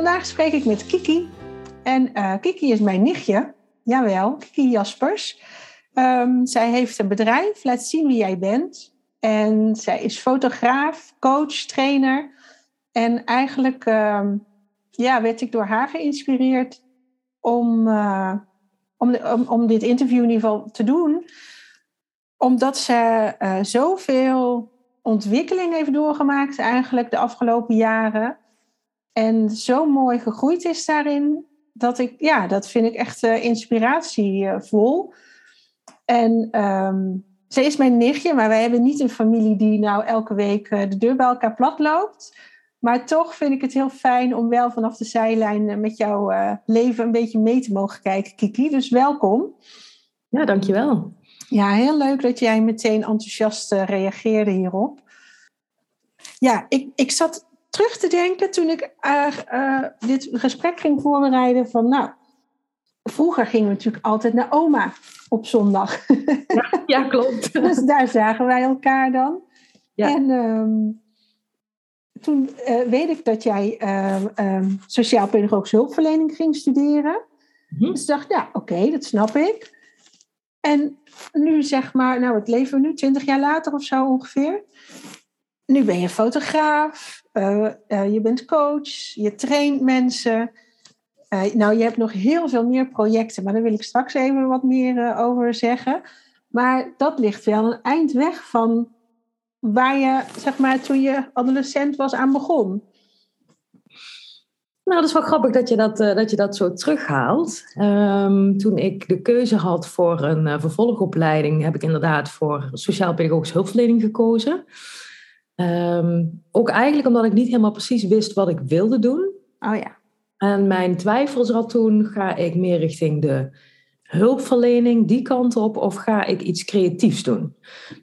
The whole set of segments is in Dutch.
Vandaag spreek ik met Kiki. En uh, Kiki is mijn nichtje. Jawel, Kiki Jaspers. Um, zij heeft een bedrijf, laat zien wie jij bent. En zij is fotograaf, coach, trainer. En eigenlijk um, ja, werd ik door haar geïnspireerd om, om, de, om, om, dit interview in ieder geval te doen. Omdat ze uh, zoveel ontwikkeling heeft doorgemaakt eigenlijk de afgelopen jaren. En zo mooi gegroeid is daarin. Dat ik, ja, dat vind ik echt uh, inspiratievol. En um, ze is mijn nichtje, maar wij hebben niet een familie die nou elke week de deur bij elkaar plat loopt. Maar toch vind ik het heel fijn om wel vanaf de zijlijn met jouw leven een beetje mee te mogen kijken, Kiki. Dus welkom. Ja, dankjewel. Ja, heel leuk dat jij meteen enthousiast reageerde hierop. Ja, ik, ik zat terug te denken toen ik uh, dit gesprek ging voorbereiden van, nou, vroeger gingen we natuurlijk altijd naar oma op zondag. Ja, ja klopt. dus daar zagen wij elkaar dan. Ja. En um, toen uh, weet ik dat jij uh, um, sociaal-pedagogische hulpverlening ging studeren. Mm-hmm. Dus ik dacht, ja, oké, okay, dat snap ik. En nu zeg maar, nou, het leven we nu, twintig jaar later of zo ongeveer. Nu ben je fotograaf, uh, je bent coach, je traint mensen. nou, je hebt nog heel veel meer projecten, maar daar wil ik straks even wat meer over zeggen. Maar dat ligt wel een eind weg van waar je, zeg maar, toen je adolescent was aan begon? Nou, dat is wel grappig dat je dat, dat, je dat zo terughaalt. Um, toen ik de keuze had voor een vervolgopleiding, heb ik inderdaad voor sociaal-pedagogische hulpverlening gekozen. Um, ook eigenlijk omdat ik niet helemaal precies wist wat ik wilde doen. Oh ja. En mijn twijfel zat toen, ga ik meer richting de hulpverlening die kant op of ga ik iets creatiefs doen?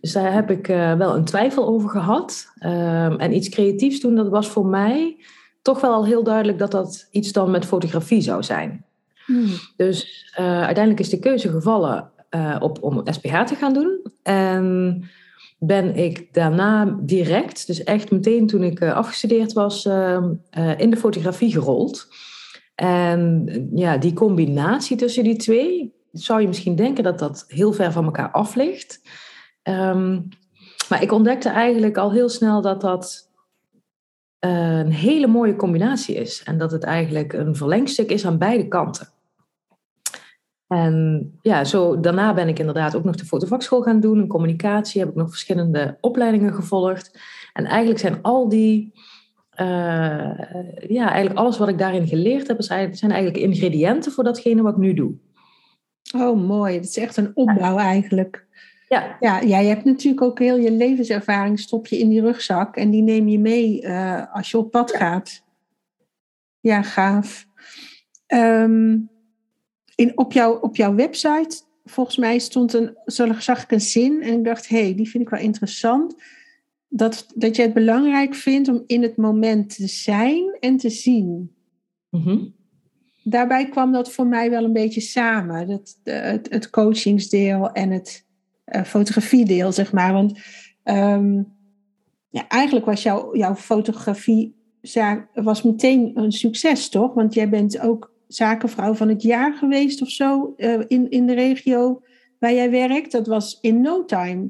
Dus daar heb ik uh, wel een twijfel over gehad. Um, en iets creatiefs doen, dat was voor mij toch wel al heel duidelijk dat dat iets dan met fotografie zou zijn. Hmm. Dus uh, uiteindelijk is de keuze gevallen uh, op, om SPH te gaan doen. En ben ik daarna direct, dus echt meteen toen ik afgestudeerd was, ehm, in de fotografie gerold. En ja, die combinatie tussen die twee, zou je misschien denken dat dat heel ver van elkaar af ligt. Um, maar ik ontdekte eigenlijk al heel snel dat dat een hele mooie combinatie is. En dat het eigenlijk een verlengstuk is aan beide kanten. En ja, zo, daarna ben ik inderdaad ook nog de fotovakschool gaan doen. Een communicatie heb ik nog verschillende opleidingen gevolgd. En eigenlijk zijn al die... Uh, ja, eigenlijk alles wat ik daarin geleerd heb, zijn eigenlijk ingrediënten voor datgene wat ik nu doe. Oh, mooi. Het is echt een opbouw eigenlijk. Ja. ja. Jij hebt natuurlijk ook heel je levenservaring stop je in die rugzak en die neem je mee uh, als je op pad ja. gaat. Ja, gaaf. Um, in, op, jou, op jouw website, volgens mij stond een, zag ik een zin en ik dacht, hé, hey, die vind ik wel interessant. Dat, dat je het belangrijk vindt om in het moment te zijn en te zien. Mm -hmm daarbij kwam dat voor mij wel een beetje samen. Dat, het, het coachingsdeel en het uh, fotografiedeel, zeg maar. Want um, ja, eigenlijk was jouw, jouw fotografie was meteen een succes, toch? Want jij bent ook zakenvrouw van het jaar geweest of zo uh, in, in de regio waar jij werkt. Dat was in no time.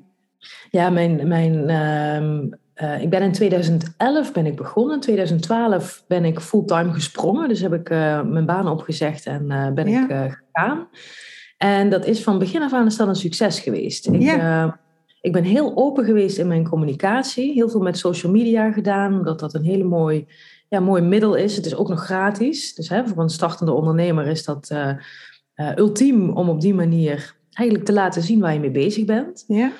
Ja, mijn, mijn, uh, uh, ik ben in 2011 ben ik begonnen. In 2012 ben ik fulltime gesprongen. Dus heb ik uh, mijn baan opgezegd en ben ja. ik gegaan. En dat is van begin af aan een succes geweest. Ik, ja. ik ben heel open geweest in mijn communicatie. Heel veel met social media gedaan, omdat dat een hele mooi, ja, mooi middel is. Het is ook nog gratis. Dus hè, voor een startende ondernemer is dat ultiem om op die manier eigenlijk te laten zien waar je mee bezig bent. Ja.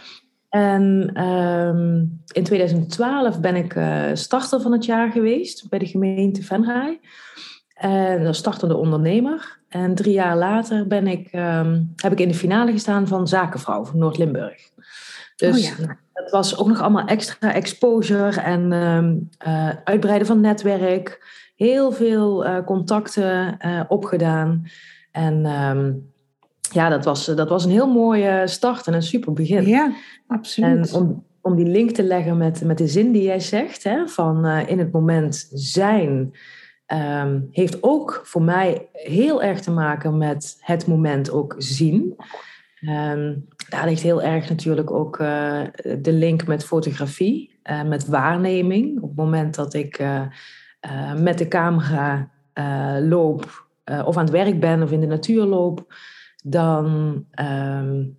En ehm, in 2012 ben ik uh, starter van het jaar geweest bij de gemeente Venray. En dat startende ondernemer. En drie jaar later ben ik, ehm, heb ik in de finale gestaan van Zakenvrouw van Noord-Limburg. Dus oh ja. Het was ook nog allemaal extra exposure en um, uh, uitbreiden van netwerk. Heel veel uh, contacten opgedaan. En ja, dat was, dat was een heel mooie start en een super begin. Ja, absoluut. En om, om die link te leggen met, met de zin die jij zegt, hè, van in het moment zijn, um, heeft ook voor mij heel erg te maken met het moment ook zien. Um, daar ligt heel erg natuurlijk ook uh, de link met fotografie, uh, met waarneming. Op het moment dat ik met de camera loop, of aan het werk ben of in de natuur loop, dan um,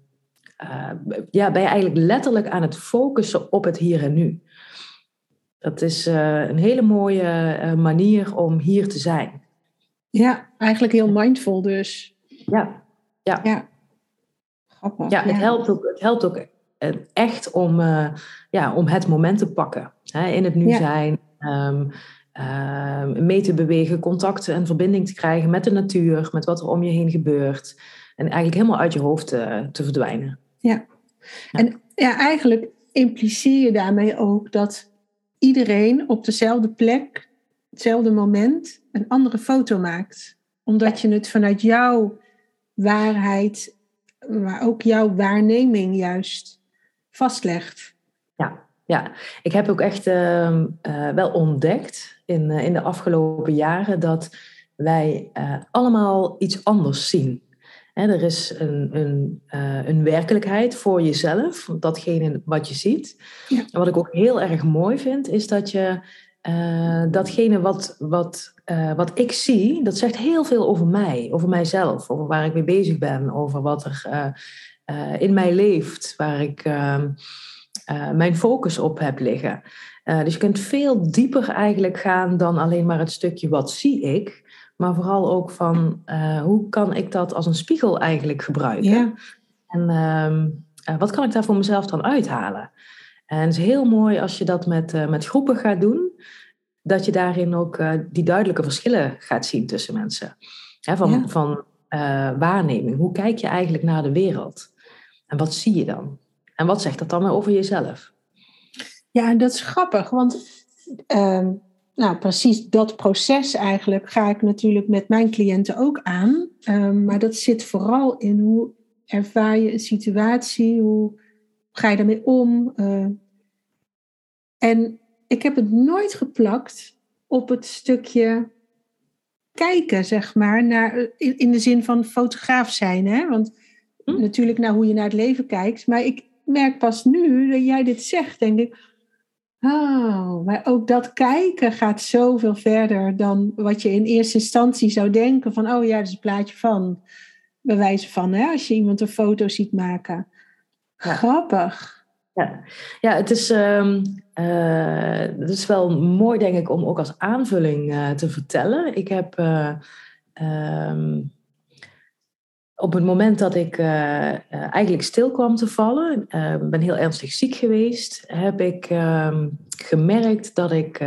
uh, ja, ben je eigenlijk letterlijk aan het focussen op het hier en nu. Dat is een hele mooie manier om hier te zijn. Ja, eigenlijk heel mindful dus. Ja, ja. ja. Grappig. Ja, het, Helpt ook, het helpt ook echt om, ja, om het moment te pakken. Hè, in het nu ja. zijn. Um, mee te bewegen, contact en verbinding te krijgen met de natuur, met wat er om je heen gebeurt. En eigenlijk helemaal uit je hoofd te, te verdwijnen. Ja. en ja, eigenlijk impliceer je daarmee ook dat iedereen op dezelfde plek, hetzelfde moment, een andere foto maakt. Omdat je het vanuit jouw waarheid, maar ook jouw waarneming juist vastlegt. Ja, ja. ik heb ook echt uh, uh, wel ontdekt in, uh, in de afgelopen jaren dat wij allemaal iets anders zien er is een, een, een werkelijkheid voor jezelf, datgene wat je ziet. Ja. En wat ik ook heel erg mooi vind, is dat je uh, datgene wat, wat, uh, wat ik zie, dat zegt heel veel over mij, over mijzelf, over waar ik mee bezig ben, over wat er in mij leeft, waar ik ehm, mijn focus op heb liggen. dus je kunt veel dieper eigenlijk gaan dan alleen maar het stukje wat zie ik. Maar vooral ook van hoe kan ik dat als een spiegel eigenlijk gebruiken? Ja. En uh, wat kan ik daar voor mezelf dan uithalen? En het is heel mooi als je dat met, met groepen gaat doen, dat je daarin ook die duidelijke verschillen gaat zien tussen mensen. Hè, van ja. van waarneming. Hoe kijk je eigenlijk naar de wereld? En wat zie je dan? En wat zegt dat dan over jezelf? Ja, dat is grappig, want ehm, nou, precies dat proces eigenlijk ga ik natuurlijk met mijn cliënten ook aan. Um, maar dat zit vooral in hoe ervaar je een situatie, hoe ga je daarmee om. Uh, en ik heb het nooit geplakt op het stukje kijken, zeg maar, naar, in, de zin van fotograaf zijn. Hè? Want hm? natuurlijk naar hoe je naar het leven kijkt. Maar ik merk pas nu dat jij dit zegt, denk ik Oh, maar ook dat kijken gaat zoveel verder dan wat je in eerste instantie zou denken van, oh ja, dat is een plaatje van, bij wijze van, hè, als je iemand een foto ziet maken. Ja. Grappig. Ja, ja het, is, um, uh, het is wel mooi, denk ik, om ook als aanvulling uh, te vertellen. Ik heb uh, um, op het moment dat ik eigenlijk stil kwam te vallen, ben heel ernstig ziek geweest, heb ik uh, gemerkt dat ik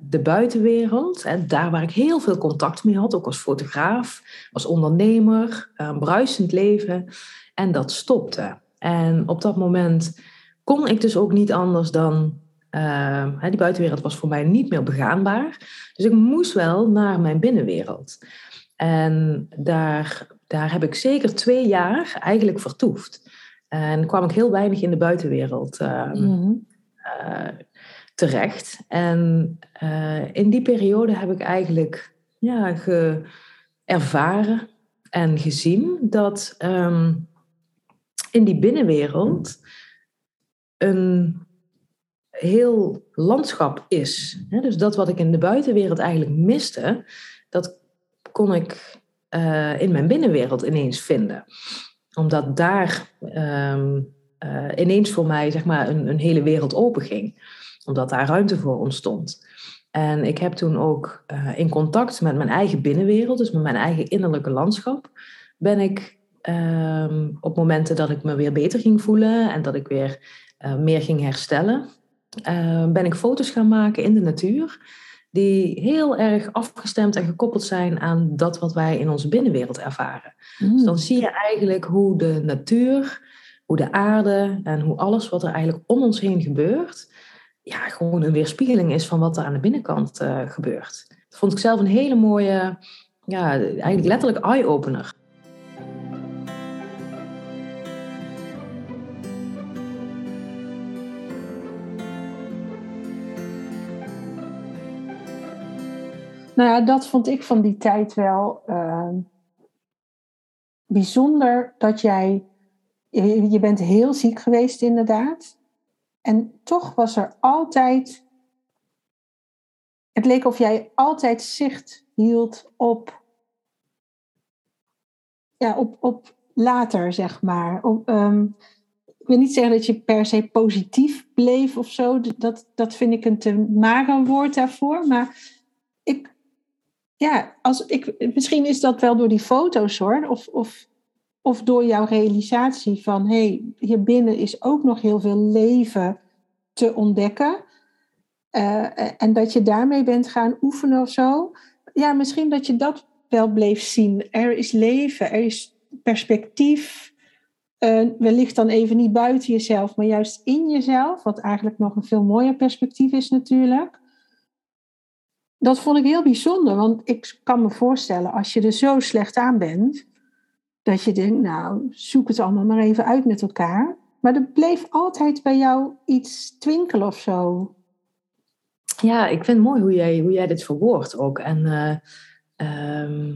de buitenwereld, en daar waar ik heel veel contact mee had, ook als fotograaf, als ondernemer, bruisend leven, en dat stopte. En op dat moment kon ik dus ook niet anders dan die buitenwereld was voor mij niet meer begaanbaar. Dus ik moest wel naar mijn binnenwereld. En daar daar heb ik zeker twee jaar eigenlijk vertoefd. En kwam ik heel weinig in de buitenwereld uh, mm uh, terecht. En uh, in die periode heb ik eigenlijk ja, ge ervaren en gezien dat um, in die binnenwereld een, heel landschap is. Dus dat wat ik in de buitenwereld eigenlijk miste, dat kon ik eh, in mijn binnenwereld ineens vinden. Omdat daar ehm, eh, ineens voor mij zeg maar, een, hele wereld open ging. Omdat daar ruimte voor ontstond. En ik heb toen ook uh, in contact met mijn eigen binnenwereld, dus met mijn eigen innerlijke landschap, ben ik um, op momenten dat ik me weer beter ging voelen en dat ik weer uh, meer ging herstellen, uh, ben ik foto's gaan maken in de natuur die heel erg afgestemd en gekoppeld zijn aan dat wat wij in onze binnenwereld ervaren. Mm. Dus dan zie je eigenlijk hoe de natuur, hoe de aarde en hoe alles wat er eigenlijk om ons heen gebeurt, ja, gewoon een weerspiegeling is van wat er aan de binnenkant uh, gebeurt. Dat vond ik zelf een hele mooie, ja, eigenlijk letterlijk eye-opener. Nou ja, dat vond ik van die tijd wel uh, bijzonder dat jij. Je, bent heel ziek geweest, inderdaad. En toch was er altijd. Het leek of jij altijd zicht hield op. Ja, op, op later, zeg maar. Um, ik wil niet zeggen dat je per se positief bleef of zo. Dat, dat vind ik een te mager woord daarvoor. Maar ja, als ik, misschien is dat wel door die foto's hoor. Of, of, of door jouw realisatie van hé, hey, hier binnen is ook nog heel veel leven te ontdekken. Uh, en dat je daarmee bent gaan oefenen of zo. Ja, misschien dat je dat wel bleef zien. Er is leven, er is perspectief. Uh, wellicht dan even niet buiten jezelf, maar juist in jezelf. Wat eigenlijk nog een veel mooier perspectief is natuurlijk dat vond ik heel bijzonder, want ik kan me voorstellen als je er zo slecht aan bent, dat je denkt, nou, zoek het allemaal maar even uit met elkaar. Maar er bleef altijd bij jou iets twinkelen of zo. Ja, ik vind het mooi hoe jij, hoe jij dit verwoordt ook. En uh,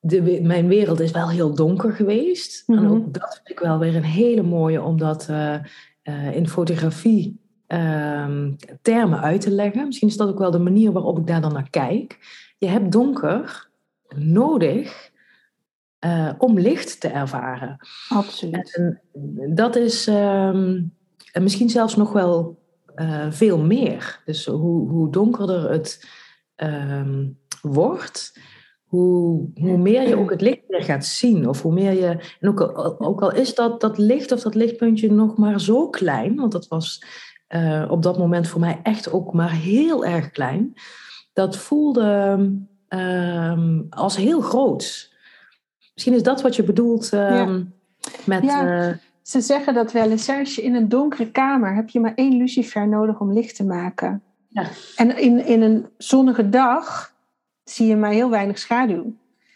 de, mijn wereld is wel heel donker geweest. En mhm. ook dat vind ik wel weer een hele mooie, omdat uh, uh, in fotografie Ehm, termen uit te leggen. Misschien is dat ook wel de manier waarop ik daar dan naar kijk. Je hebt donker nodig uh, om licht te ervaren. Absoluut. En dat is um, misschien zelfs nog wel uh, veel meer. Dus hoe, hoe donkerder het um, wordt, hoe, hoe meer je ook het licht weer gaat zien. Of hoe meer je. En ook, ook al is dat, dat licht of dat lichtpuntje nog maar zo klein, want dat was uh, op dat moment voor mij echt ook maar heel erg klein. Dat voelde um, als heel groot. Misschien is dat wat je bedoelt ja. met. Ja. Uh, ze zeggen dat wel eens, als je in een donkere kamer heb je maar één lucifer nodig om licht te maken. Ja. En in, in een zonnige dag zie je maar heel weinig schaduw.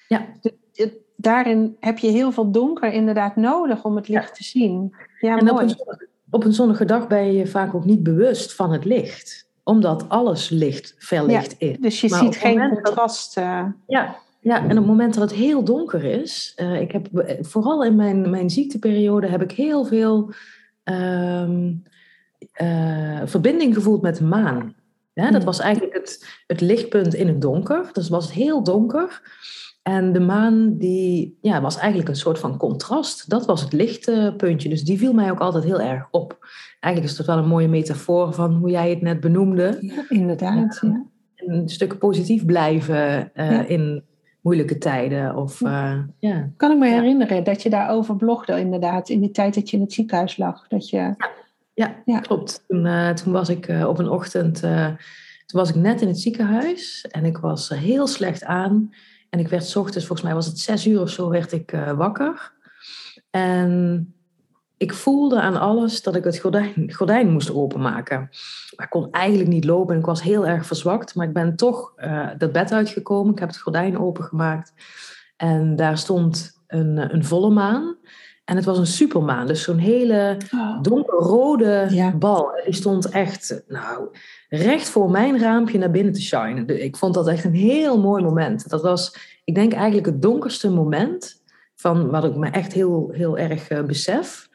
Ja. De, daarin heb je heel veel donker inderdaad nodig om het licht ja. te zien. Ja, en mooi. Op een, op een zonnige dag ben je vaak ook niet bewust van het licht. Omdat alles licht verlicht ja, is. Dus je ziet geen contrast. Uh... Ja, ja, en op het moment dat het heel donker is. Uh, ik heb, vooral in mijn, mijn ziekteperiode heb ik heel veel uh, verbinding gevoeld met de maan. Ja, dat hmm. was eigenlijk het, het lichtpunt in het donker. Dus was het heel donker. En de maan die, ja, was eigenlijk een soort van contrast. Dat was het lichtpuntje. Dus die viel mij ook altijd heel erg op. Eigenlijk is dat wel een mooie metafoor van hoe jij het net benoemde. Ja, inderdaad. Ja. Een stuk positief blijven uh, ja. in moeilijke tijden. Of, uh, ja. Kan ik me herinneren dat je daarover blogde inderdaad. In die tijd dat je in het ziekenhuis lag. Dat je... ja, ja, klopt. Toen, uh, toen was ik op een ochtend... toen was ik net in het ziekenhuis. En ik was heel slecht aan... En ik werd s ochtends, volgens mij was het zes uur of zo, werd ik uh, wakker. En ik voelde aan alles dat ik het gordijn, gordijn moest openmaken. Maar ik kon eigenlijk niet lopen en ik was heel erg verzwakt. Maar ik ben toch uh, dat bed uitgekomen. Ik heb het gordijn opengemaakt. En daar stond een, een volle maan. En het was een supermaan, dus zo'n hele oh. donkerrode ja. bal. Die stond echt, nou, recht voor mijn raampje naar binnen te shinen. Ik vond dat echt een heel mooi moment. Dat was, ik denk eigenlijk het donkerste moment van wat ik me echt heel, heel erg uh, besef.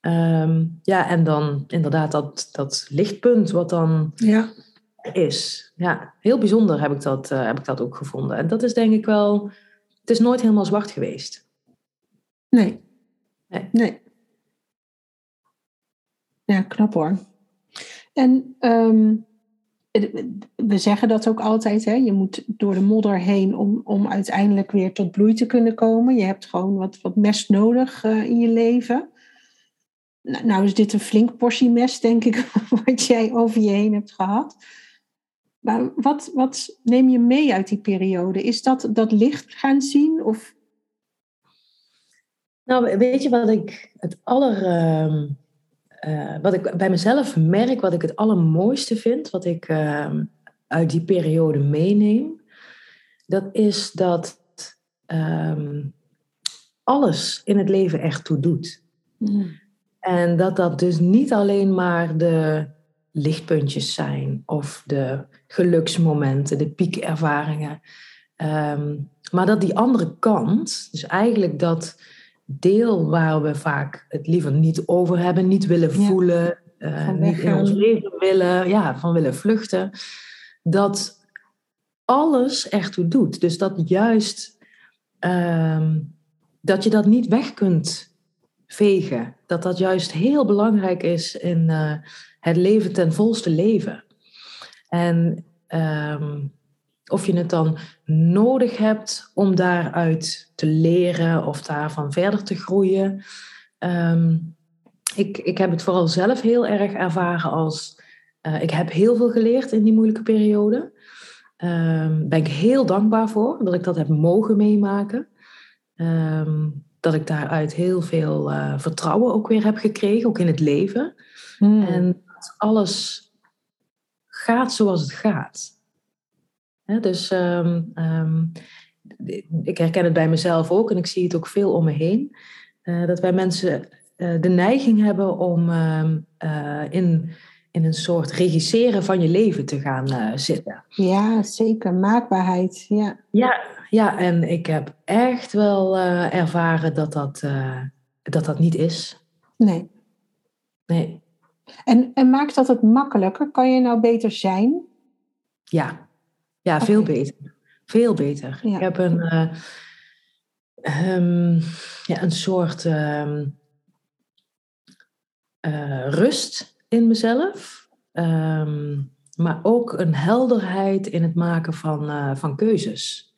Ehm, ja, en dan inderdaad dat, dat lichtpunt wat dan Ja. is. Ja, heel bijzonder heb ik, dat, eh, heb ik dat ook gevonden. En dat is denk ik wel... Het is nooit helemaal zwart geweest. Nee. Nee. Nee. Ja, knap hoor. En ehm, we zeggen dat ook altijd, hè? je moet door de modder heen om, om uiteindelijk weer tot bloei te kunnen komen. Je hebt gewoon wat, wat mest nodig eh, in je leven. Nou, nou is dit een flink portie mest, denk ik, wat jij over je heen hebt gehad. Maar wat, wat neem je mee uit die periode? Is dat dat licht gaan zien? Of Nou, weet je wat ik het aller... ehm, eh, wat ik bij mezelf merk, wat ik het allermooiste vind, wat ik ehm, uit die periode meeneem, dat is dat ehm, alles in het leven echt toe doet. En dat dat dus niet alleen maar de lichtpuntjes zijn of de geluksmomenten, de piekervaringen. ehm, maar dat die andere kant, dus eigenlijk dat deel waar we vaak het liever niet over hebben, niet willen Ja. voelen, eh, Van niet in ons leven willen, ja, van willen vluchten, dat alles ertoe doet. Dus dat juist ehm, dat je dat niet weg kunt vegen. Dat dat juist heel belangrijk is in eh, het leven ten volste leven. En ehm, of je het dan nodig hebt om daaruit te leren of daarvan verder te groeien. Ehm, ik, ik heb het vooral zelf heel erg ervaren als... eh, ik heb heel veel geleerd in die moeilijke periode. Ehm ben ik heel dankbaar voor dat ik dat heb mogen meemaken. Ehm, dat ik daaruit heel veel eh, vertrouwen ook weer heb gekregen, ook in het leven. En dat alles gaat zoals het gaat. Dus ehm, ehm, ik herken het bij mezelf ook en ik zie het ook veel om me heen. eh, dat wij mensen eh, de neiging hebben om ehm, eh, in, in een soort regisseren van je leven te gaan zitten. Ja, zeker. Maakbaarheid. Ja. Ja, ja, en ik heb echt wel ervaren dat dat, dat dat niet is. Nee. Nee, En, en maakt dat het makkelijker? Kan je nou beter zijn? ja. Ja, veel beter. Veel beter. Ja. Ik heb een, eh, ehm, ja, een soort ehm, eh, rust in mezelf. Ehm, maar ook een helderheid in het maken van, eh, van keuzes.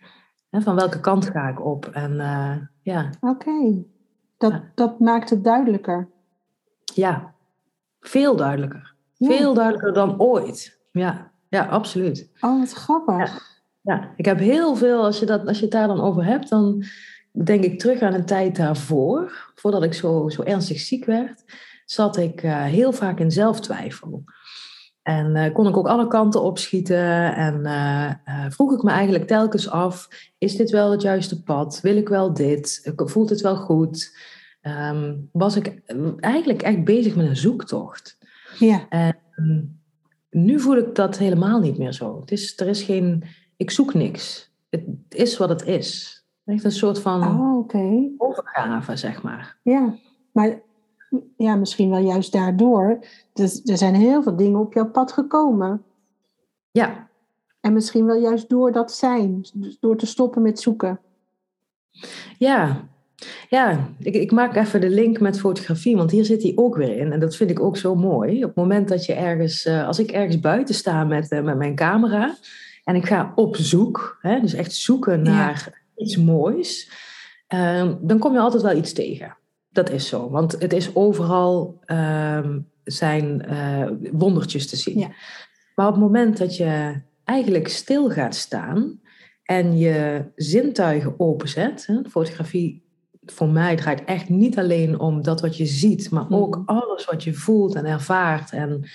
Van welke kant ga ik op? En ja, Oké. Dat, Ja. dat maakt het duidelijker. ja, veel duidelijker. Ja. Veel duidelijker dan ooit. Ja, ja absoluut. Oh, wat grappig. Ja, ik heb heel veel, als je, dat, als je het daar dan over hebt, dan denk ik terug aan een tijd daarvoor. Voordat ik zo, zo ernstig ziek werd, zat ik eh, heel vaak in zelftwijfel. En eh, kon ik ook alle kanten opschieten en eh, vroeg ik me eigenlijk telkens af, is dit wel het juiste pad? Wil ik wel dit? Voelt het wel goed? Ehm, was ik eigenlijk echt bezig met een zoektocht. Ja. En nu voel ik dat helemaal niet meer zo. Het is, er is geen, ik zoek niks. Het is wat het is. Echt een soort van Oh, overgave, zeg maar. Ja. Maar ja, misschien wel juist daardoor. Dus er zijn heel veel dingen op jouw pad gekomen. Ja, En misschien wel juist door dat zijn. Dus door te stoppen met zoeken. ja. Ja, ik, ik maak even de link met fotografie, want hier zit hij ook weer in. En dat vind ik ook zo mooi. Op het moment dat je ergens, eh, als ik ergens buiten sta met, eh, met mijn camera en ik ga op zoek, hè, dus echt zoeken naar iets moois, ehm, dan kom je altijd wel iets tegen. Dat is zo, want het is overal ehm, zijn eh, wondertjes te zien. Ja. Maar op het moment dat je eigenlijk stil gaat staan en je zintuigen openzet, hè, fotografie voor mij draait echt niet alleen om dat wat je ziet, maar ook Mhm. alles wat je voelt en ervaart en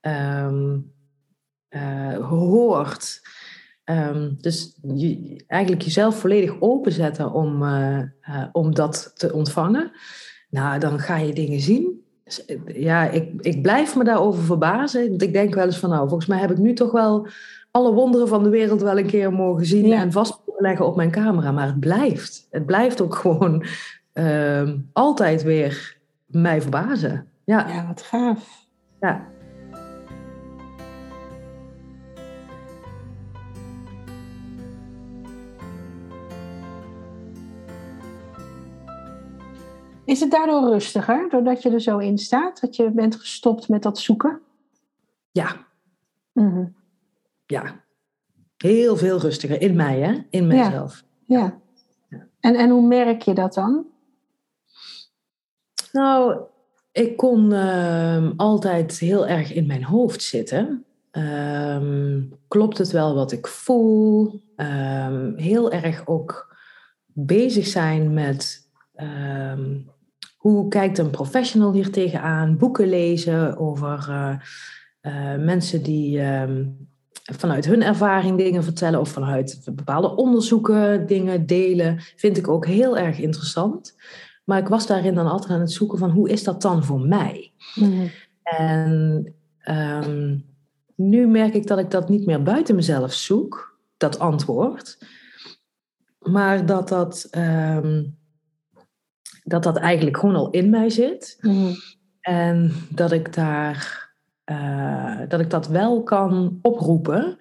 ehm, eh, hoort. Ehm, dus je, eigenlijk jezelf volledig openzetten om, eh, eh, om dat te ontvangen. Nou, dan ga je dingen zien. Dus, ja, ik, ik blijf me daarover verbazen. Want ik denk wel eens van, nou, volgens mij heb ik nu toch wel alle wonderen van de wereld wel een keer mogen zien Ja. en vast leggen op mijn camera. Maar het blijft. Het blijft ook gewoon ehm, altijd weer mij verbazen. Ja, Ja, wat gaaf. ja. Is het daardoor rustiger, doordat je er zo in staat? Dat je bent gestopt met dat zoeken? ja, Mhm. ja. Heel veel rustiger in mij, hè? In mijzelf. Ja. Ja. En, en hoe merk je dat dan? Nou, ik kon ehm, altijd heel erg in mijn hoofd zitten. Ehm, klopt het wel wat ik voel? Ehm, heel erg ook bezig zijn met hoe kijkt een professional hier tegenaan? Boeken lezen over eh, eh, mensen die vanuit hun ervaring dingen vertellen of vanuit bepaalde onderzoeken dingen delen, vind ik ook heel erg interessant. Maar ik was daarin dan altijd aan het zoeken van hoe is dat dan voor mij? Mhm. En ehm, nu merk ik dat ik dat niet meer buiten mezelf zoek, dat antwoord. Maar dat dat, ehm, dat, dat eigenlijk gewoon al in mij zit. Mhm. En dat ik daar eh, dat ik dat wel kan oproepen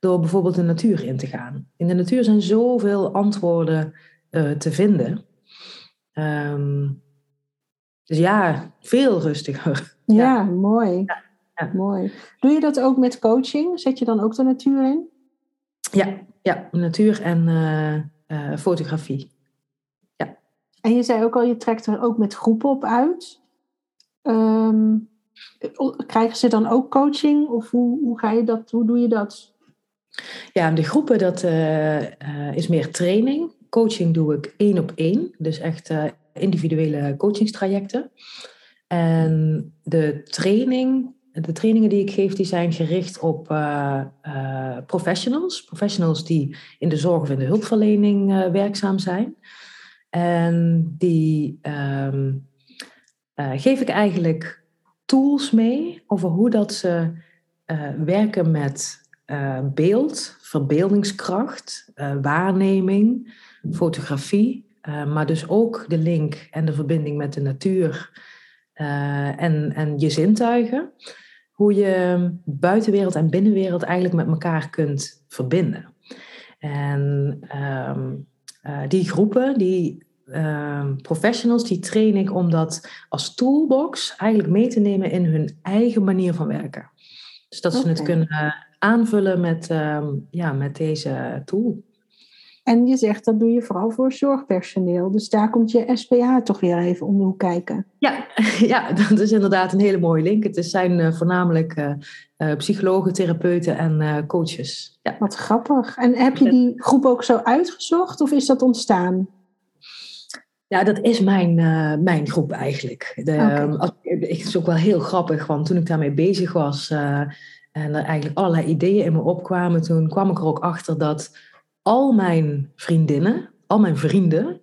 door bijvoorbeeld de natuur in te gaan. In de natuur zijn zoveel antwoorden eh, te vinden. Ehm, dus ja, veel rustiger. Ja, mooi. ja. mooi. Doe je dat ook met coaching? Zet je dan ook de natuur in? Ja, ja natuur en eh, fotografie. En je zei ook al, je trekt er ook met groepen op uit. Ehm, krijgen ze dan ook coaching? Of hoe, hoe, ga je dat, hoe doe je dat? Ja, de groepen dat eh, eh, is meer training. Coaching doe ik één op één. Dus echt eh, individuele coachingstrajecten. En de training, de trainingen die ik geef, die zijn gericht op professionals. Professionals die in de zorg of in de hulpverlening werkzaam zijn. En die ehm, eh, geef ik eigenlijk tools mee over hoe dat ze eh, werken met eh, beeld, verbeeldingskracht, eh, waarneming, fotografie, maar dus ook de link en de verbinding met de natuur en, en je zintuigen. Hoe je buitenwereld en binnenwereld eigenlijk met elkaar kunt verbinden. En ehm, eh, die groepen, die ehm, professionals, die train ik om dat als toolbox eigenlijk mee te nemen in hun eigen manier van werken. Dus dat ze het kunnen aanvullen met, ehm, ja, met deze tool. En je zegt dat doe je vooral voor zorgpersoneel. Dus daar komt je SPA toch weer even om de hoek kijken. Ja, ja, dat is inderdaad een hele mooie link. Het zijn eh, voornamelijk eh, eh, psychologen, therapeuten en coaches. Ja. Wat grappig. En heb je die groep ook zo uitgezocht of is dat ontstaan? Ja, dat is mijn, eh, mijn groep eigenlijk. De, ehm, als, het is ook wel heel grappig, want toen ik daarmee bezig was eh, en er eigenlijk allerlei ideeën in me opkwamen, toen kwam ik er ook achter dat al mijn vriendinnen, al mijn vrienden,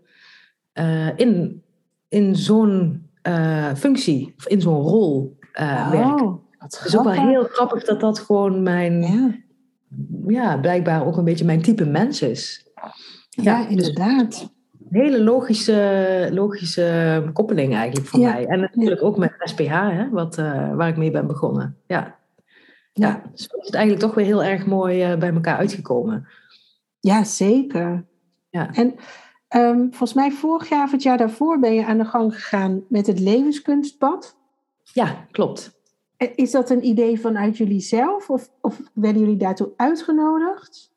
eh, in, in zo'n functie, of in zo'n rol werken. Het is ook wel heel grappig dat dat gewoon mijn, ja. Ja, blijkbaar ook een beetje mijn type mens is. ja, dus- inderdaad. Een hele logische, logische koppeling eigenlijk voor Ja, mij. En natuurlijk ook met SPH, hè, wat, eh, waar ik mee ben begonnen. Ja. Ja. Dus het is eigenlijk toch weer heel erg mooi eh, bij elkaar uitgekomen. Ja, zeker. Ja. En ehm, volgens mij vorig jaar of het jaar daarvoor ben je aan de gang gegaan met het levenskunstpad. Ja, klopt. Eh, Is dat een idee vanuit jullie zelf of, of werden jullie daartoe uitgenodigd?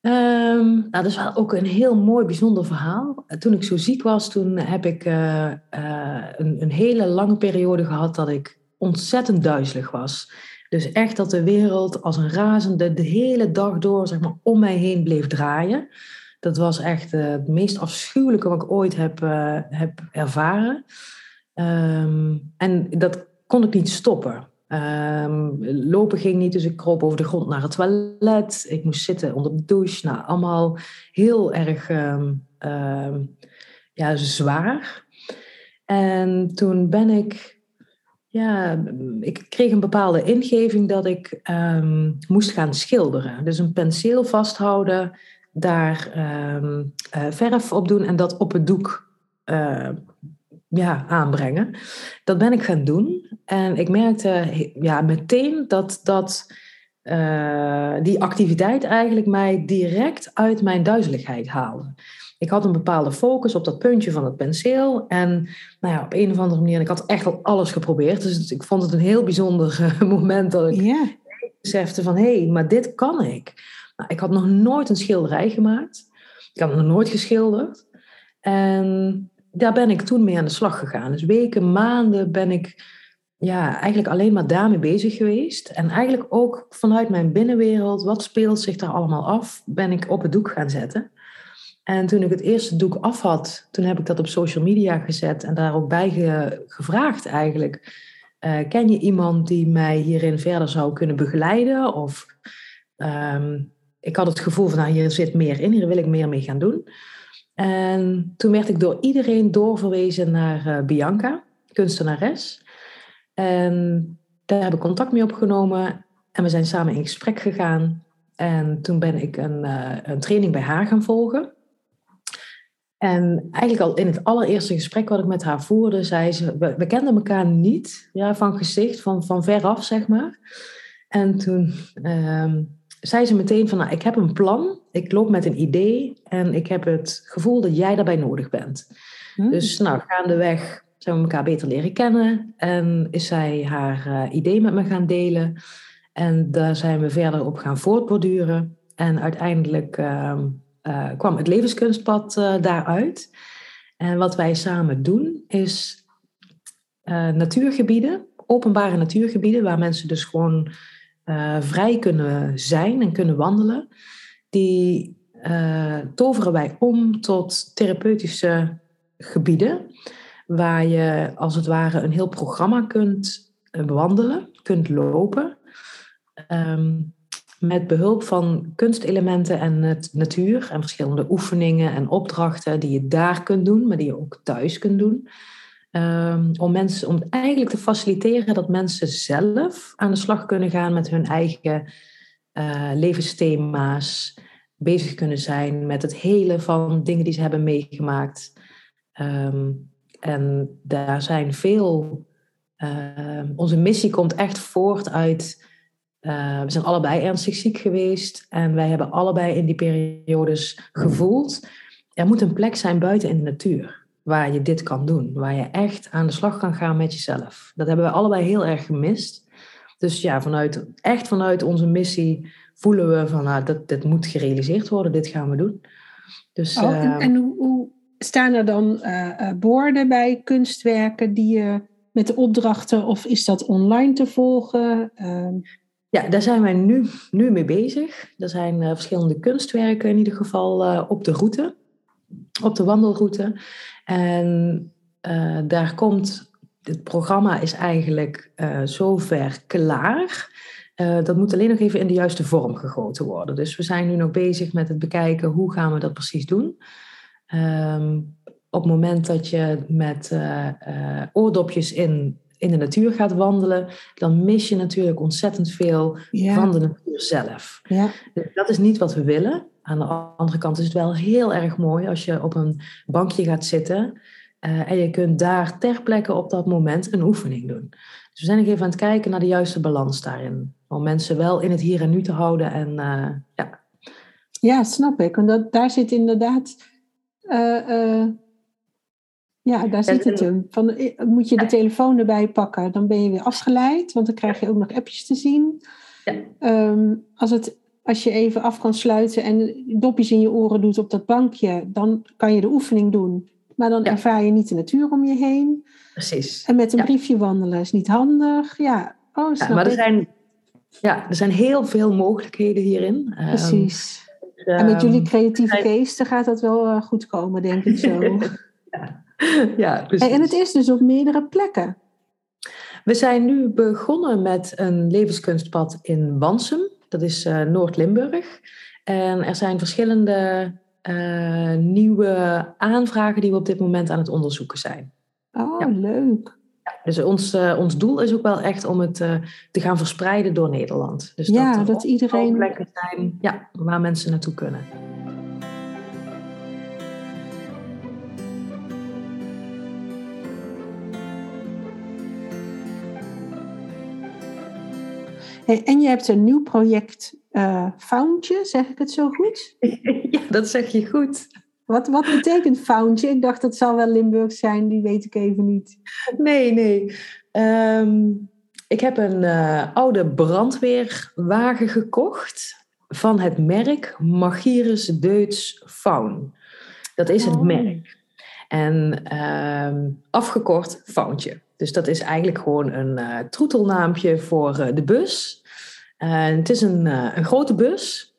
Ehm, nou, dat is wel ook een heel mooi, bijzonder verhaal. Toen ik zo ziek was, toen heb ik eh, eh, een, een hele lange periode gehad dat ik ontzettend duizelig was. Dus echt dat de wereld als een razende de hele dag door zeg maar, om mij heen bleef draaien. Dat was echt eh, het meest afschuwelijke wat ik ooit heb, heb ervaren. Ehm, en dat kon ik niet stoppen. Ehm, lopen ging niet, dus ik kroop over de grond naar het toilet. Ik moest zitten onder de douche. Nou, allemaal heel erg ehm, ehm, ja, zwaar. En toen ben ik... Ja, ik kreeg een bepaalde ingeving dat ik moest gaan schilderen. Dus een penseel vasthouden, daar eh, verf op doen en dat op het doek eh, ja, aanbrengen. Dat ben ik gaan doen. En ik merkte ja, meteen dat, dat uh, die activiteit eigenlijk mij direct uit mijn duizeligheid haalde. Ik had een bepaalde focus op dat puntje van het penseel. En nou ja, op een of andere manier, ik had echt al alles geprobeerd. Dus ik vond het een heel bijzonder moment dat ik yeah. besefte van... hé, hey, maar dit kan ik. Nou, ik had nog nooit een schilderij gemaakt. Ik had nog nooit geschilderd. En daar ben ik toen mee aan de slag gegaan. Dus weken, maanden ben ik ja, eigenlijk alleen maar daarmee bezig geweest. En eigenlijk ook vanuit mijn binnenwereld, wat speelt zich daar allemaal af, ben ik op het doek gaan zetten. En toen ik het eerste doek af had, toen heb ik dat op social media gezet en daar ook bij gevraagd eigenlijk. Uh, ken je iemand die mij hierin verder zou kunnen begeleiden? Of um, ik had het gevoel van, nou, hier zit meer in, hier wil ik meer mee gaan doen. En toen werd ik door iedereen doorverwezen naar uh, Bianca, kunstenares. En daar heb ik contact mee opgenomen en we zijn samen in gesprek gegaan. En toen ben ik een, uh, een training bij haar gaan volgen. En eigenlijk al in het allereerste gesprek wat ik met haar voerde, zei ze, we, we kenden elkaar niet ja, van gezicht, van, van veraf zeg maar. En toen ehm, zei ze meteen van, nou, ik heb een plan, ik loop met een idee en ik heb het gevoel dat jij daarbij nodig bent. Hmm. Dus nou, gaandeweg zijn we elkaar beter leren kennen en is zij haar uh, idee met me gaan delen. En daar zijn we verder op gaan voortborduren. En uiteindelijk uh, uh, kwam het levenskunstpad uh, daaruit. En wat wij samen doen is natuurgebieden, openbare natuurgebieden, waar mensen dus gewoon vrij kunnen zijn en kunnen wandelen. Die toveren wij om tot therapeutische gebieden waar je als het ware een heel programma kunt eh, bewandelen, kunt lopen. Ehm, met behulp van kunstelementen en het natuur en verschillende oefeningen en opdrachten die je daar kunt doen, maar die je ook thuis kunt doen. Um, om, mensen, om eigenlijk te faciliteren dat mensen zelf aan de slag kunnen gaan met hun eigen uh, levensthema's, bezig kunnen zijn met het hele van dingen die ze hebben meegemaakt. Um, en daar zijn veel. Uh, onze missie komt echt voort uit. Uh, we zijn allebei ernstig ziek geweest. En wij hebben allebei in die periodes gevoeld. Er moet een plek zijn buiten in de natuur. Waar je dit kan doen. Waar je echt aan de slag kan gaan met jezelf. Dat hebben we allebei heel erg gemist. Dus ja, vanuit, echt vanuit onze missie voelen we van nou, dat dit moet gerealiseerd worden. Dit gaan we doen. Dus, oh, en, uh, en hoe, hoe Staan er dan uh, borden bij kunstwerken die je met de opdrachten, of is dat online te volgen? Ehm, ja, daar zijn wij nu, nu mee bezig. Er zijn uh, verschillende kunstwerken in ieder geval op de route, op de wandelroute. En daar komt, het programma is eigenlijk zover klaar. dat moet alleen nog even in de juiste vorm gegoten worden. Dus we zijn nu nog bezig met het bekijken hoe gaan we dat precies doen. Um, op het moment dat je met oordopjes in, in de natuur gaat wandelen, dan mis je natuurlijk ontzettend veel van de natuur zelf. Ja. Dus dat is niet wat we willen. Aan de andere kant is het wel heel erg mooi als je op een bankje gaat zitten uh, en je kunt daar ter plekke op dat moment een oefening doen. Dus we zijn nog even aan het kijken naar de juiste balans daarin. Om mensen wel in het hier en nu te houden. En, ja. ja, snap ik. En dat, daar zit inderdaad uh, ja, daar zit het hem. Van, eh, moet je de telefoon erbij pakken, dan ben je weer afgeleid, want dan krijg je ook nog appjes te zien. Ja. Ehm, als, het, als je even af kan sluiten en dopjes in je oren doet op dat bankje, dan kan je de oefening doen. Maar dan ervaar je niet de natuur om je heen. Precies. En met een briefje wandelen is niet handig. Ja, oh, snap maar er zijn, ja, er zijn heel veel mogelijkheden hierin. Ehm, Precies en met jullie ehm, creatieve geesten gaat dat wel uh, goed komen, denk ik zo. ja, ja En het is dus op meerdere plekken. We zijn nu begonnen met een levenskunstpad in Wansum. Dat is uh, Noord-Limburg. En er zijn verschillende uh, nieuwe aanvragen die we op dit moment aan het onderzoeken zijn. Oh, leuk. Dus ons, uh, ons doel is ook wel echt om het uh, te gaan verspreiden door Nederland. Dus ja, dat, dat iedereen. plekken zijn ja, waar mensen naartoe kunnen. Hey, en je hebt een nieuw project, uh, Foundje, zeg ik het zo goed? ja, dat zeg je goed. Wat, wat betekent Foundje? Ik dacht dat zal wel Limburg zijn, die weet ik even niet. Nee, nee. Um, ik heb een uh, oude brandweerwagen gekocht van het merk Magirus Deutz Faun. Dat is het oh. merk. En uh, afgekort Fauntje. Dus dat is eigenlijk gewoon een uh, troetelnaampje voor uh, de bus. Het is een, een grote bus.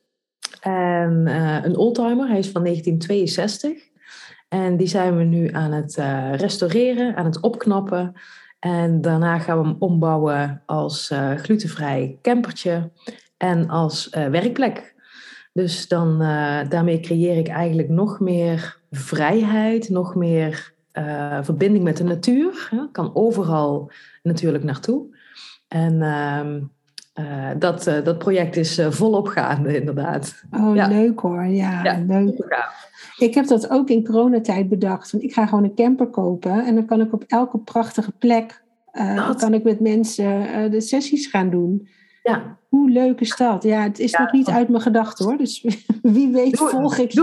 En een oldtimer. Hij is van 1962. En die zijn we nu aan het restaureren, aan het opknappen. En daarna gaan we hem ombouwen als glutenvrij campertje en als werkplek. Dus dan, daarmee creëer ik eigenlijk nog meer vrijheid, nog meer verbinding met de natuur. Kan overal natuurlijk naartoe. En ehm, dat, dat project is volop gaande, inderdaad. Oh, ja. leuk hoor. Ja, ja leuk. Ik heb dat ook in coronatijd bedacht. Want ik ga gewoon een camper kopen en dan kan ik op elke prachtige plek kan ik met mensen de sessies gaan doen. Ja. Hoe leuk is dat? Ja, het is nog niet uit mijn gedachten hoor. Dus wie weet volg ik je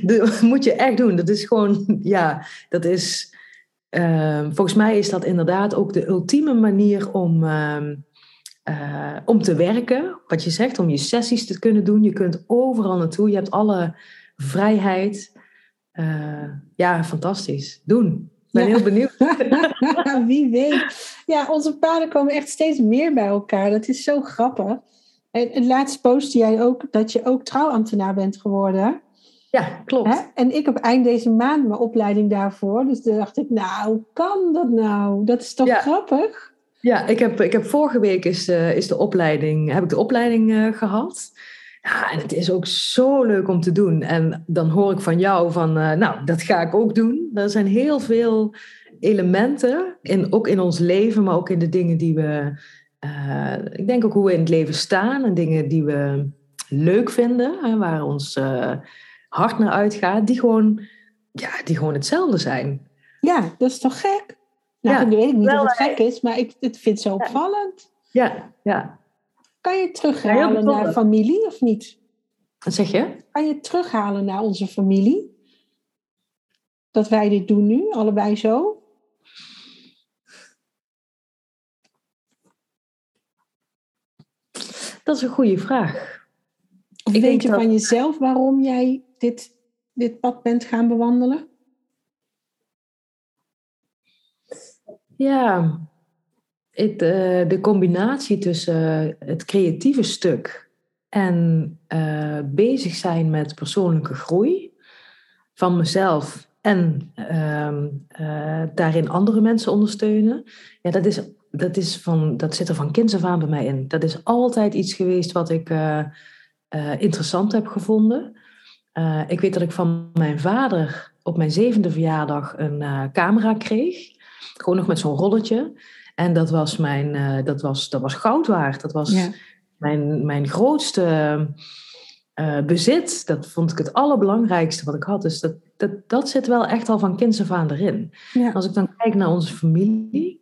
wel. moet je echt doen. Dat is gewoon, ja, dat is... Uh, volgens mij is dat inderdaad ook de ultieme manier om, uh, om te werken. Wat je zegt, om je sessies te kunnen doen. Je kunt overal naartoe. Je hebt alle vrijheid. ja, fantastisch. Doen ben heel benieuwd. Wie weet. Ja, onze paden komen echt steeds meer bij elkaar. Dat is zo grappig. En, en laatst postte jij ook dat je ook trouwambtenaar bent geworden. Ja, klopt. Hè? En ik heb eind deze maand mijn opleiding daarvoor. Dus toen dacht ik, nou, hoe kan dat nou? Dat is toch grappig? Ja, ik heb, ik heb vorige week is, uh, is de opleiding, heb ik de opleiding uh, gehad. Ja, en het is ook zo leuk om te doen. En dan hoor ik van jou van, uh, nou, dat ga ik ook doen. Er zijn heel veel elementen, in, ook in ons leven, maar ook in de dingen die we, ik denk ook hoe we in het leven staan en dingen die we leuk vinden, hè, waar ons hart naar uitgaat, die gewoon, ja, die gewoon hetzelfde zijn. Ja, dat is toch gek? Nou, ja, weet ik niet of het gek is, maar ik het vind het zo opvallend. Ja, ja. Kan je terughalen naar familie of niet? Wat zeg je? Kan je terughalen naar onze familie? Dat wij dit doen nu, allebei zo? Dat is een goede vraag. Of Ik weet je van jezelf waarom jij dit, dit pad bent gaan bewandelen? Ja, het, uh, de combinatie tussen het creatieve stuk en uh, bezig zijn met persoonlijke groei van mezelf en uh, daarin andere mensen ondersteunen, ja, dat, is, dat, is van, dat zit er van kinds af aan bij mij in. Dat is altijd iets geweest wat ik interessant heb gevonden. Ik weet dat ik van mijn vader op mijn zevende verjaardag een camera kreeg. Gewoon nog met zo'n rolletje. En dat was, mijn, uh, dat was, dat was goud waard. Dat was mijn, mijn grootste bezit. Dat vond ik het allerbelangrijkste wat ik had. Dus dat, dat, dat zit wel echt al van kinds af aan erin. Ja. Als ik dan kijk naar onze familie,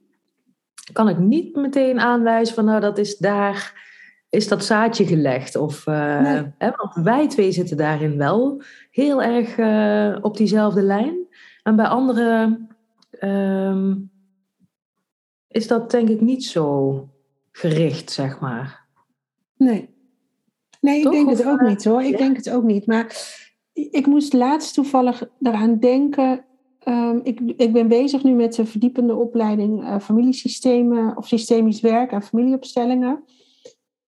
kan ik niet meteen aanwijzen van nou dat is daar, is dat zaadje gelegd. Of, uh, nee. hè, want wij twee zitten daarin wel heel erg op diezelfde lijn. En bij anderen... Ehm, is dat denk ik niet zo gericht, zeg maar. Nee. Nee, ik denk het ook niet hoor. Ik denk het ook niet. Maar ik moest laatst toevallig eraan denken. Um, ik, ik ben bezig nu met de verdiepende opleiding familiesystemen of systemisch werk en familieopstellingen.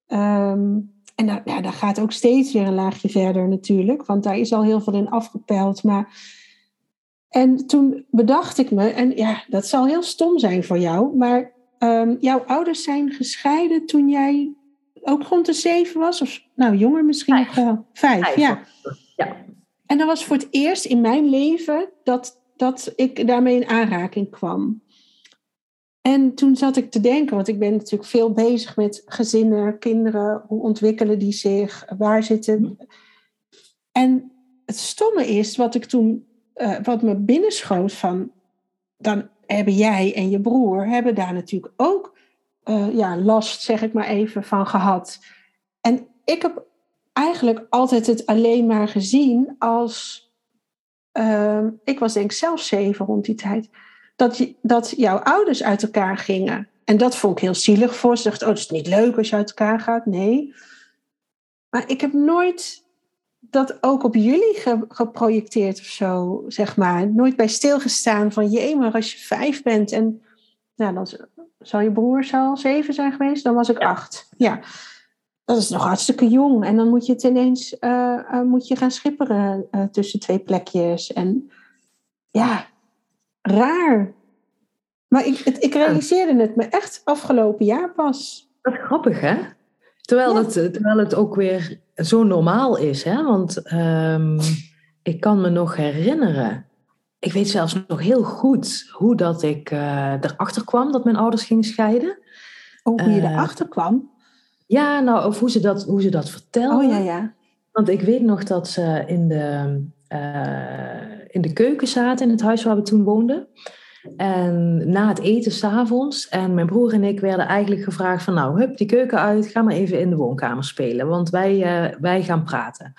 Um, en daar, ja, daar gaat ook steeds weer een laagje verder natuurlijk, want daar is al heel veel in afgepeld. Maar en toen bedacht ik me, en ja, dat zal heel stom zijn voor jou, maar um, jouw ouders zijn gescheiden toen jij ook rond de zeven was? Of nou, jonger misschien nog wel. Vijf, ja. ja. En dat was voor het eerst in mijn leven dat, dat ik daarmee in aanraking kwam. En toen zat ik te denken, want ik ben natuurlijk veel bezig met gezinnen, kinderen, hoe ontwikkelen die zich, waar zitten. Mhm. En het stomme is, wat ik toen uh, wat me binnenschoot van, dan hebben jij en je broer hebben daar natuurlijk ook eh, ja, last, zeg ik maar even, van gehad. En ik heb eigenlijk altijd het alleen maar gezien als. Ehm, ik was denk ik zelf zeven rond die tijd. Dat, je, dat jouw ouders uit elkaar gingen. En dat vond ik heel zielig voor ze. dacht, oh, het is niet leuk als je uit elkaar gaat. Nee. Maar ik heb nooit dat ook op jullie geprojecteerd of zo, zeg maar. Nooit bij stilgestaan van, jee, maar als je vijf bent en nou, dan zou je broer al zeven zijn geweest, dan was ik acht. Ja, dat is nog hartstikke jong. En dan moet je het ineens uh, moet je gaan schipperen uh, tussen twee plekjes. En ja, raar. Maar ik, het, ik realiseerde het me echt afgelopen jaar pas. Dat is grappig, hè? Terwijl, het, terwijl het ook weer zo normaal is, hè? Want um, ik kan me nog herinneren ik weet zelfs nog heel goed hoe dat ik uh, erachter kwam dat mijn ouders gingen scheiden. Oh, hoe je uh, erachter kwam? Ja, nou, of hoe ze dat, hoe ze dat vertelden. Oh ja, ja. Want ik weet nog dat ze in de, uh, in de keuken zaten in het huis waar we toen woonden. En na het eten s'avonds. En mijn broer en ik werden eigenlijk gevraagd van... nou, hup, die keuken uit, ga maar even in de woonkamer spelen. Want wij, wij gaan praten.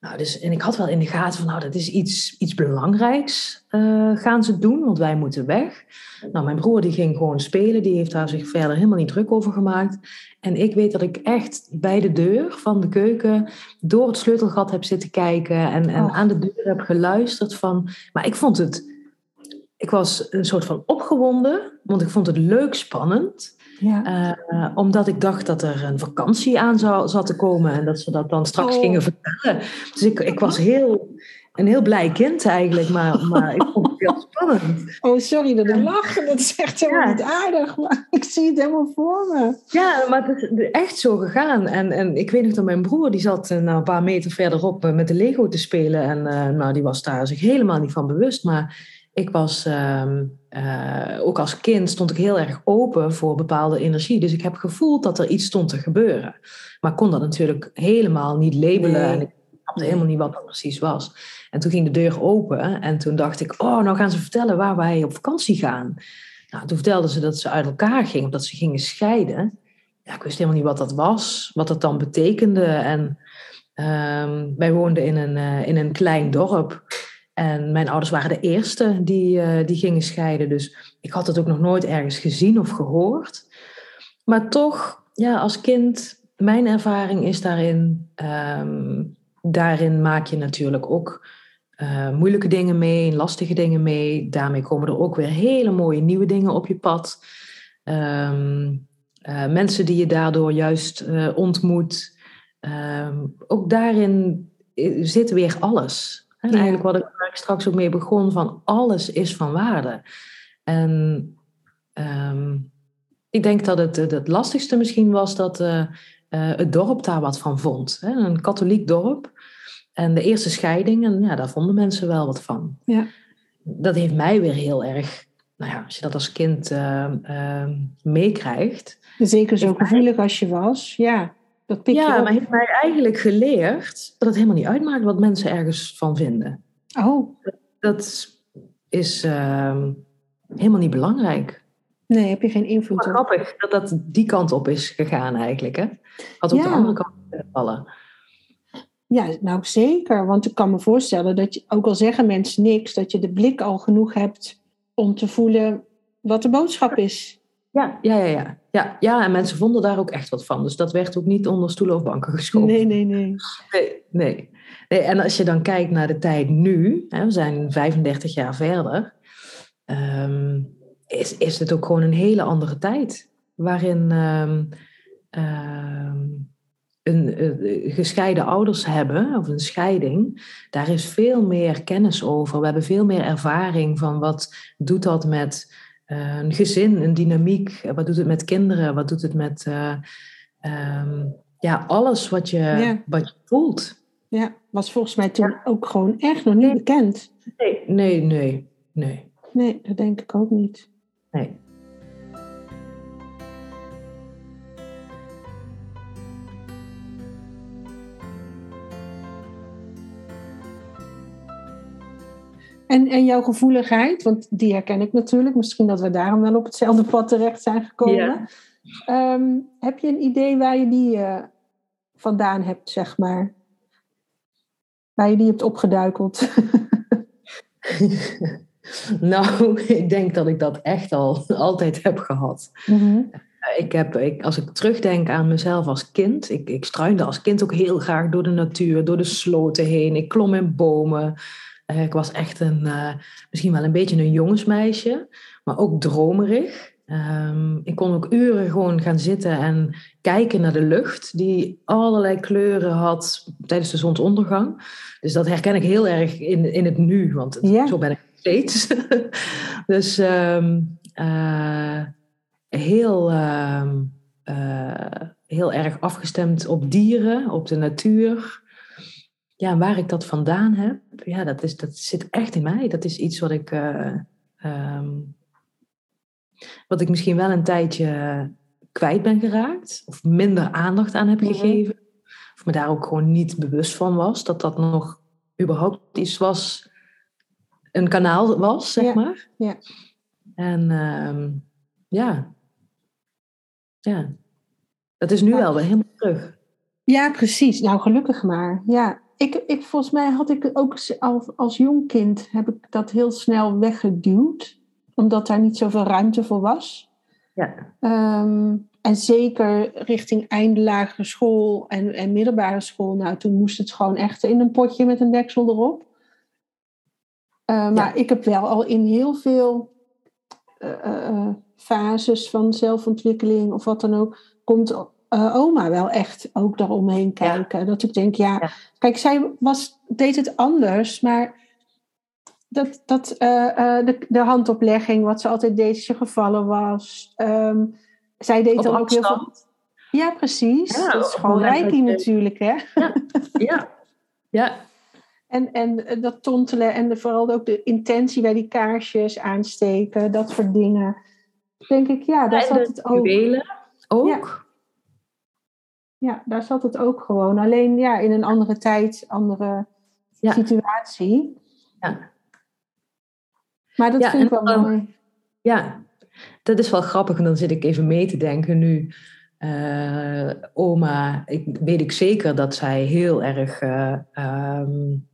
Nou, dus, en ik had wel in de gaten van, nou, dat is iets, iets belangrijks uh, gaan ze doen, want wij moeten weg. Nou, mijn broer die ging gewoon spelen, die heeft daar zich verder helemaal niet druk over gemaakt. En ik weet dat ik echt bij de deur van de keuken door het sleutelgat heb zitten kijken en, en aan de deur heb geluisterd van... Maar ik vond het, ik was een soort van opgewonden, want ik vond het leuk spannend. Ja. Uh, omdat ik dacht dat er een vakantie aan zou, zat te komen en dat ze dat dan straks oh. gingen vertellen. Dus ik, ik was heel, een heel blij kind eigenlijk, maar, maar ik vond het heel spannend. Oh, sorry dat ik lach. Dat is echt helemaal niet aardig, maar ik zie het helemaal voor me. Ja, maar het is echt zo gegaan. En, en ik weet nog dat mijn broer, die zat uh, nou, een paar meter verderop uh, met de Lego te spelen. En nou, die was daar zich helemaal niet van bewust. Maar ik was, uh, uh, ook als kind, stond ik heel erg open voor bepaalde energie. Dus ik heb gevoeld dat er iets stond te gebeuren. Maar kon dat natuurlijk helemaal niet labelen. En ik snapte helemaal niet wat dat precies was. En toen ging de deur open en toen dacht ik, oh, nou gaan ze vertellen waar wij op vakantie gaan. Nou, toen vertelden ze dat ze uit elkaar gingen, dat ze gingen scheiden. Ja, ik wist helemaal niet wat dat was, wat dat dan betekende. En um, wij woonden in een, uh, in een klein dorp. En mijn ouders waren de eerste die, uh, die gingen scheiden. Dus ik had het ook nog nooit ergens gezien of gehoord. Maar toch, ja, als kind, mijn ervaring is daarin. Um, daarin maak je natuurlijk ook uh, moeilijke dingen mee, lastige dingen mee. Daarmee komen er ook weer hele mooie nieuwe dingen op je pad. Um, uh, mensen die je daardoor juist ontmoet. Um, ook daarin zit weer alles. En eigenlijk wat ik straks ook mee begon, van alles is van waarde. En um, ik denk dat het, het lastigste misschien was dat uh, uh, het dorp daar wat van vond. Hè? Een katholiek dorp. En de eerste scheiding, en ja, daar vonden mensen wel wat van. Ja. Dat heeft mij weer heel erg, nou ja, als je dat als kind uh, meekrijgt. Zeker zo gevoelig als je was, ja. Dat pik ja, maar heeft mij eigenlijk geleerd dat het helemaal niet uitmaakt wat mensen ergens van vinden. Oh. Dat is uh, helemaal niet belangrijk. Nee, heb je geen invloed maar op. Grappig dat dat die kant op is gegaan eigenlijk. Hè? Had ook de andere kant vallen. Ja, nou zeker. Want ik kan me voorstellen dat je, ook al zeggen mensen niks, dat je de blik al genoeg hebt om te voelen wat de boodschap is. Ja, ja, ja, ja. Ja, ja, en mensen vonden daar ook echt wat van. Dus dat werd ook niet onder stoelen of banken geschoven. Nee, nee, nee. Nee, nee. nee en als je dan kijkt naar de tijd nu, hè, we zijn 35 jaar verder, um, is, is het ook gewoon een hele andere tijd. Waarin um, um, een, uh, gescheiden ouders hebben, of een scheiding, daar is veel meer kennis over. We hebben veel meer ervaring van wat doet dat met een gezin, een dynamiek. Wat doet het met kinderen? Wat doet het met uh, um, ja, alles wat je, ja. wat je voelt? Ja, was volgens mij toen ja. ook gewoon echt nog niet bekend. Nee, nee, nee, nee. Nee, dat denk ik ook niet. Nee. En, en jouw gevoeligheid, want die herken ik natuurlijk. Misschien dat we daarom wel op hetzelfde pad terecht zijn gekomen. Ja. Ehm, heb je een idee waar je die uh, vandaan hebt, zeg maar? Waar je die hebt opgeduikeld? nou, ik denk dat ik dat echt al altijd heb gehad. Mm ik heb, ik, als ik terugdenk aan mezelf als kind, ik, ik struinde als kind ook heel graag door de natuur, door de sloten heen. Ik klom in bomen. Uh, ik was echt een, uh, misschien wel een beetje een jongensmeisje, maar ook dromerig. Um, ik kon ook uren gewoon gaan zitten en kijken naar de lucht, die allerlei kleuren had tijdens de zonsondergang. Dus dat herken ik heel erg in, in het nu, want yeah. zo ben ik steeds. dus um, uh, heel, uh, uh, heel erg afgestemd op dieren, op de natuur. Ja, waar ik dat vandaan heb, ja, dat, is, dat zit echt in mij. Dat is iets wat ik, uh, um, wat ik misschien wel een tijdje kwijt ben geraakt. Of minder aandacht aan heb gegeven. Of me daar ook gewoon niet bewust van was. Dat dat nog überhaupt iets was, een kanaal was, zeg ja. maar. Ja. En um, ja, ja, dat is nu ja. wel weer helemaal terug. Ja, precies. Nou, gelukkig maar. Ja, ik, ik, volgens mij had ik ook als, als jong kind heb ik dat heel snel weggeduwd, omdat daar niet zoveel ruimte voor was. Ja. Um, en zeker richting einde lagere school en, en middelbare school, nou, toen moest het gewoon echt in een potje met een deksel erop. Uh, maar ik heb wel al in heel veel uh, uh, fases van zelfontwikkeling of wat dan ook, komt uh, oma wel echt ook daaromheen kijken. Ja. Dat ik denk, ja, ja, kijk, zij was, deed het anders, maar dat, dat, uh, uh, de, de handoplegging, wat ze altijd deed als je gevallen was. Um, zij deed dan ook heel veel. Ja, precies. Ja, dat is gewoon reiki natuurlijk, hè? Ja, ja. ja. En, en dat tontelen en de, vooral ook de intentie bij die kaarsjes aansteken, dat soort dingen denk ik, ja, daar zat het ook. ook. Ja. Ja. daar zat het ook gewoon. Alleen ja, in een andere tijd, andere ja. situatie. Ja. Maar dat ja, vind ik wel dan, mooi. Ja, dat is wel grappig. En dan zit ik even mee te denken nu. Uh, oma, ik, weet ik zeker dat zij heel erg uh, um,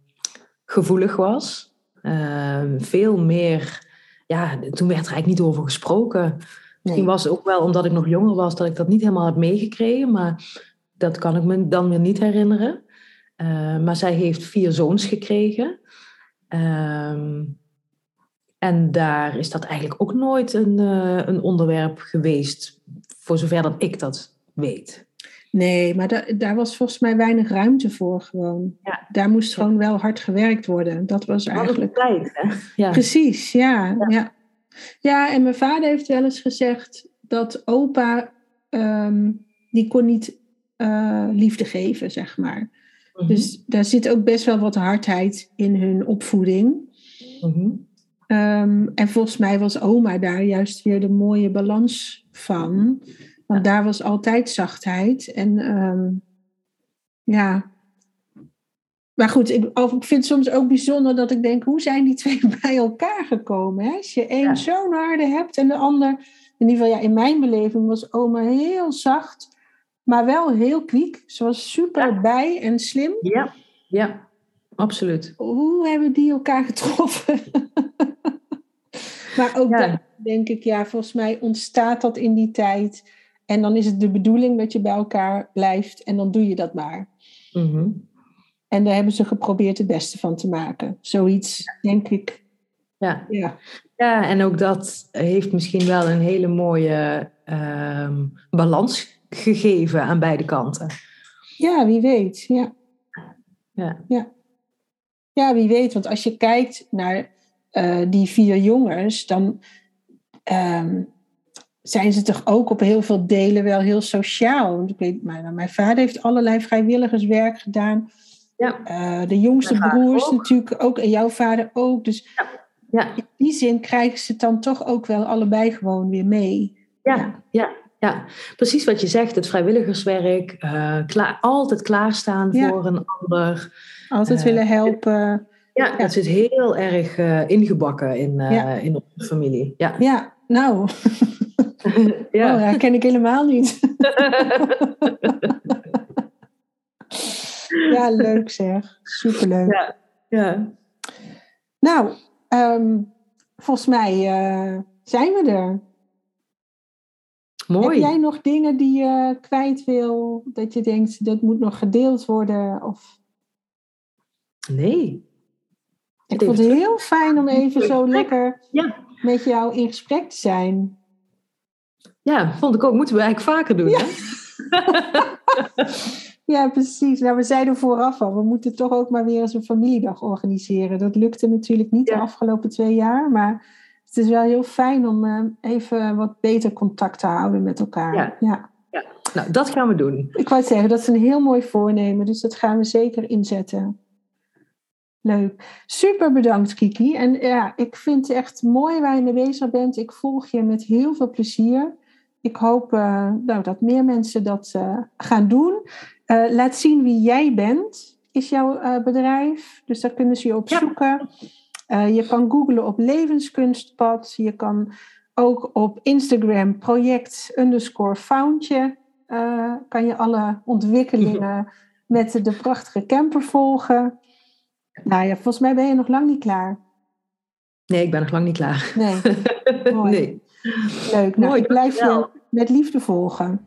gevoelig was. Uh, veel meer ja, toen werd er eigenlijk niet over gesproken. Misschien was het ook wel omdat ik nog jonger was dat ik dat niet helemaal heb meegekregen, maar dat kan ik me dan weer niet herinneren. Uh, maar zij heeft vier zoons gekregen. Uh, en daar is dat eigenlijk ook nooit een, uh, een onderwerp geweest, voor zover dat ik dat weet. Nee, maar da daar was volgens mij weinig ruimte voor gewoon. Ja. Daar moest gewoon wel hard gewerkt worden. Dat was eigenlijk... tijd, hè? Ja. Precies, ja, ja. ja. Ja, en mijn vader heeft wel eens gezegd dat opa, um, die kon niet uh, liefde geven, zeg maar. Mm -hmm. Dus daar zit ook best wel wat hardheid in hun opvoeding. Mm -hmm. um, en volgens mij was oma daar juist weer de mooie balans van. Want daar was altijd zachtheid. En um, ja. Maar goed, ik, ik, vind het soms ook bijzonder dat ik denk, hoe zijn die twee bij elkaar gekomen? Hè? Als je één ja. zo'n harde hebt en de ander, in ieder geval ja, in mijn beleving was oma heel zacht, maar wel heel kwiek. Ze was super ja. bij en slim. Ja, ja, absoluut. Hoe hebben die elkaar getroffen? maar ook ja. dan denk ik, ja, volgens mij ontstaat dat in die tijd. En dan is het de bedoeling dat je bij elkaar blijft en dan doe je dat maar. Mm -hmm. En daar hebben ze geprobeerd het beste van te maken. Zoiets, denk ik. Ja. ja. Ja, en ook dat heeft misschien wel een hele mooie um, balans gegeven aan beide kanten. Ja, wie weet. Ja. Ja. ja. Ja, wie weet. Want als je kijkt naar uh, die vier jongens, dan um, zijn ze toch ook op heel veel delen wel heel sociaal. Want ik weet, mijn, mijn vader heeft allerlei vrijwilligerswerk gedaan. Ja. Uh, de jongste broers ook. natuurlijk ook en jouw vader ook. Dus ja. Ja. in die zin krijgen ze het dan toch ook wel allebei gewoon weer mee. Ja, ja, ja. ja. precies wat je zegt. Het vrijwilligerswerk, uh, klaar, altijd klaarstaan ja. voor een ander. Altijd uh, willen helpen. Ja, dat zit heel erg ingebakken in, in onze familie. Ja, ja nou. ja. Oh, ja, ken ik helemaal niet. ja, leuk zeg. Superleuk. Ja. ja. Nou, ehm, volgens mij uh, zijn we er. Mooi. Heb jij nog dingen die je kwijt wil? Dat je denkt, dat moet nog gedeeld worden? Of... Nee. Ik vond het heel fijn om even zo lekker ja. met jou in gesprek te zijn. Ja, vond ik ook. Moeten we eigenlijk vaker doen. Ja, ja precies. Nou, we zeiden vooraf al, we moeten toch ook maar weer eens een familiedag organiseren. Dat lukte natuurlijk niet de afgelopen twee jaar, maar het is wel heel fijn om uh, even wat beter contact te houden met elkaar. Ja. ja. ja. Nou, dat gaan we doen. Ik wou zeggen, dat is een heel mooi voornemen, dus dat gaan we zeker inzetten. Leuk. Super bedankt, Kiki. En ja, ik vind het echt mooi waar je mee bezig bent. Ik volg je met heel veel plezier. Ik hoop uh, nou, dat meer mensen dat uh, gaan doen. Uh, laat zien wie jij bent, is jouw bedrijf. Dus daar kunnen ze je op zoeken. Je kan googlen op levenskunstpad. Je kan ook op Instagram project underscore foundje. kan je alle ontwikkelingen met de prachtige camper volgen. Nou ja, volgens mij ben je nog lang niet klaar. Nee, ik ben nog lang niet klaar. Nee. Mooi. nee. Leuk. Nou, ik blijf je met liefde volgen.